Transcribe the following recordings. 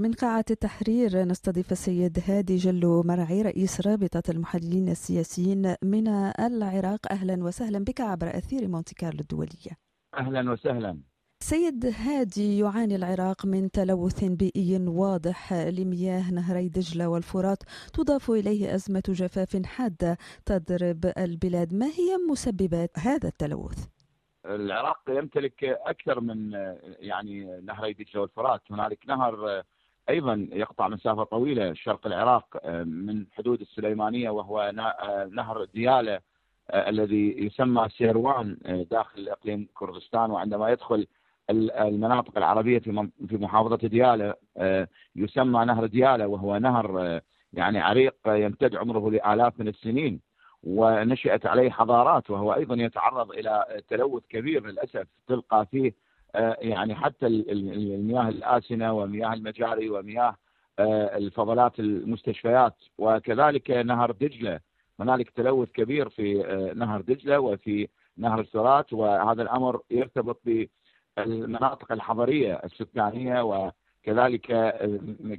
من قاعة التحرير نستضيف السيد هادي جلو مرعي رئيس رابطة المحللين السياسيين من العراق. أهلا وسهلا بك عبر أثير مونتي كارلو الدولية. أهلا وسهلا. سيد هادي يعاني العراق من تلوث بيئي واضح لمياه نهري دجلة والفرات. تضاف إليه أزمة جفاف حادة تضرب البلاد. ما هي مسببات هذا التلوث؟ العراق يمتلك أكثر من يعني نهري دجلة والفرات. هنالك نهر أيضا يقطع مسافة طويلة شرق العراق من حدود السليمانية وهو نهر ديالة الذي يسمى سيروان داخل إقليم كردستان. وعندما يدخل المناطق العربية في محافظة ديالة يسمى نهر ديالة وهو نهر يعني عريق يمتد عمره لآلاف من السنين ونشأت عليه حضارات وهو أيضا يتعرض إلى تلوث كبير للأسف تلقى فيه يعني حتى المياه الآسنة ومياه المجاري ومياه الفضلات المستشفيات. وكذلك نهر دجلة. هنالك تلوث كبير في نهر دجلة وفي نهر الفرات وهذا الأمر يرتبط بالمناطق الحضرية السكانية. وكذلك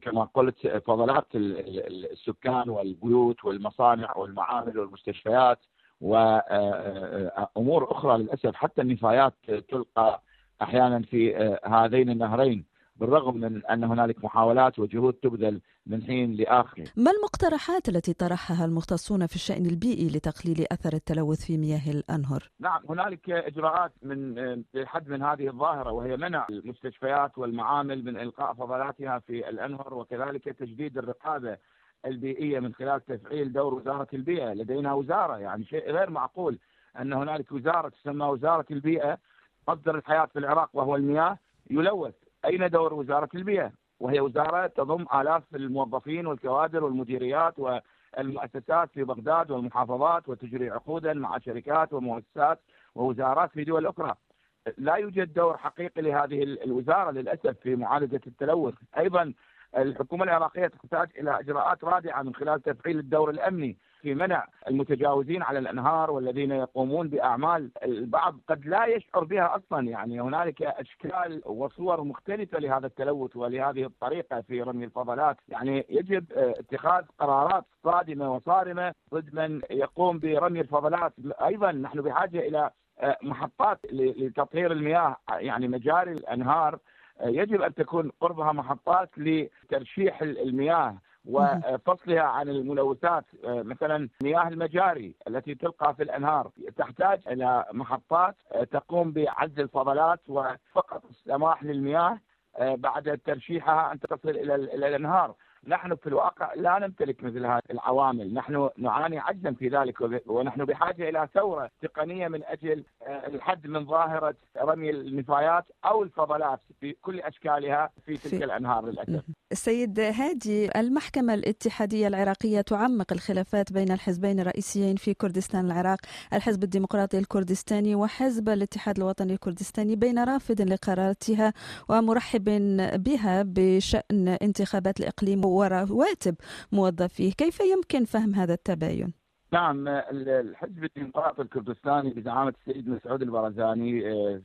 كما قلت فضلات السكان والبيوت والمصانع والمعامل والمستشفيات. وأمور أخرى للأسف. حتى النفايات تلقى أحيانا في هذين النهرين بالرغم من أن هنالك محاولات وجهود تبذل من حين لآخر. ما المقترحات التي طرحها المختصون في الشأن البيئي لتقليل أثر التلوث في مياه الأنهر؟ نعم هنالك إجراءات من للحد من هذه الظاهرة وهي منع المستشفيات والمعامل من إلقاء فضلاتها في الأنهر وكذلك تجديد الرقابة البيئية من خلال تفعيل دور وزارة البيئة، لدينا وزارة يعني شيء غير معقول أن هنالك وزارة تسمى وزارة البيئة مصدر الحياة في العراق وهو المياه يلوث. أين دور وزارة البيئة؟ وهي وزارة تضم آلاف الموظفين والكوادر والمديريات والمؤسسات في بغداد والمحافظات وتجري عقودا مع شركات ومؤسسات ووزارات في دول أخرى. لا يوجد دور حقيقي لهذه الوزارة للأسف في معالجة التلوث. أيضا الحكومة العراقية تحتاج إلى إجراءات رادعة من خلال تفعيل الدور الأمني. في منع المتجاوزين على الأنهار والذين يقومون بأعمال البعض قد لا يشعر بها أصلا. يعني هنالك أشكال وصور مختلفة لهذا التلوث ولهذه الطريقة في رمي الفضلات. يعني يجب اتخاذ قرارات صادمة وصارمة ضد من يقوم برمي الفضلات. أيضا نحن بحاجة إلى محطات لتطهير المياه يعني مجاري الأنهار. يجب أن تكون قربها محطات لترشيح المياه. وفصلها عن الملوثات مثلا مياه المجاري التي تلقى في الأنهار. تحتاج إلى محطات تقوم بعزل الفضلات وفقط السماح للمياه بعد ترشيحها أن تصل إلى الأنهار. نحن في الواقع لا نمتلك مثل هذه العوامل. نحن نعاني عجزا في ذلك ونحن بحاجة إلى ثورة تقنية من أجل الحد من ظاهرة رمي النفايات أو الفضلات في كل أشكالها في تلك الأنهار للأسف. السيد هادي المحكمة الاتحادية العراقية تعمق الخلافات بين الحزبين الرئيسيين في كردستان العراق الحزب الديمقراطي الكردستاني وحزب الاتحاد الوطني الكردستاني بين رافض لقراراتها ومرحب بها بشأن انتخابات الإقليم ورواتب موظفيه كيف يمكن فهم هذا التباين؟ نعم الحزب الديمقراطي الكردستاني بزعامة السيد مسعود البرزاني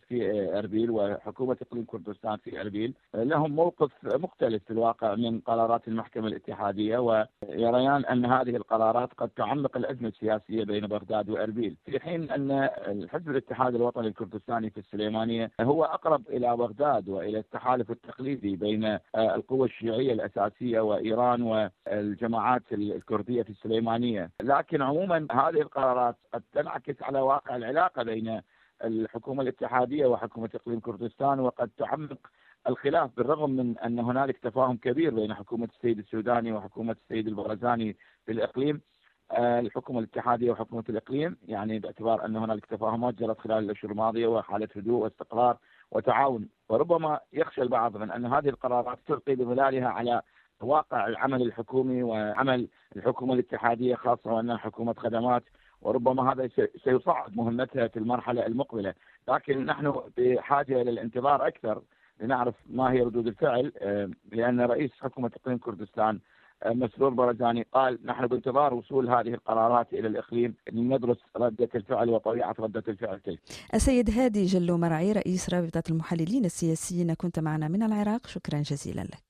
في أربيل وحكومة إقليم كردستان في أربيل لهم موقف مختلف في الواقع من قرارات المحكمة الاتحادية ويريان أن هذه القرارات قد تعمق الأزمة السياسية بين بغداد وأربيل. في حين أن الحزب الاتحاد الوطني الكردستاني في السليمانية هو أقرب إلى بغداد وإلى التحالف التقليدي بين القوى الشيعية الأساسية وإيران والجماعات الكردية في السليمانية. لكن عموما هذه القرارات قد تنعكس على واقع العلاقة بين الحكومة الاتحادية وحكومة إقليم كردستان وقد تعمق الخلاف بالرغم من أن هنالك تفاهم كبير بين حكومة السيد السوداني وحكومة السيد البرزاني في الإقليم. الحكومة الاتحادية وحكومة الإقليم يعني باعتبار أن هنالك تفاهمات جرت خلال الأشهر الماضية وحالة هدوء واستقرار وتعاون وربما يخشى البعض من أن هذه القرارات تلقي بظلالها على واقع العمل الحكومي وعمل الحكومة الاتحادية خاصة وأنها حكومة خدمات وربما هذا سيصعب مهمتها في المرحلة المقبلة، لكن نحن بحاجة إلى الانتظار أكثر لنعرف ما هي ردود الفعل لأن رئيس حكومة اقليم كردستان مسرور برزاني قال نحن بانتظار وصول هذه القرارات إلى الإقليم لندرس ردة الفعل وطبيعه ردة الفعل كيف. السيد هادي جلو مرعي رئيس رابطة المحللين السياسيين كنت معنا من العراق شكرا جزيلا لك.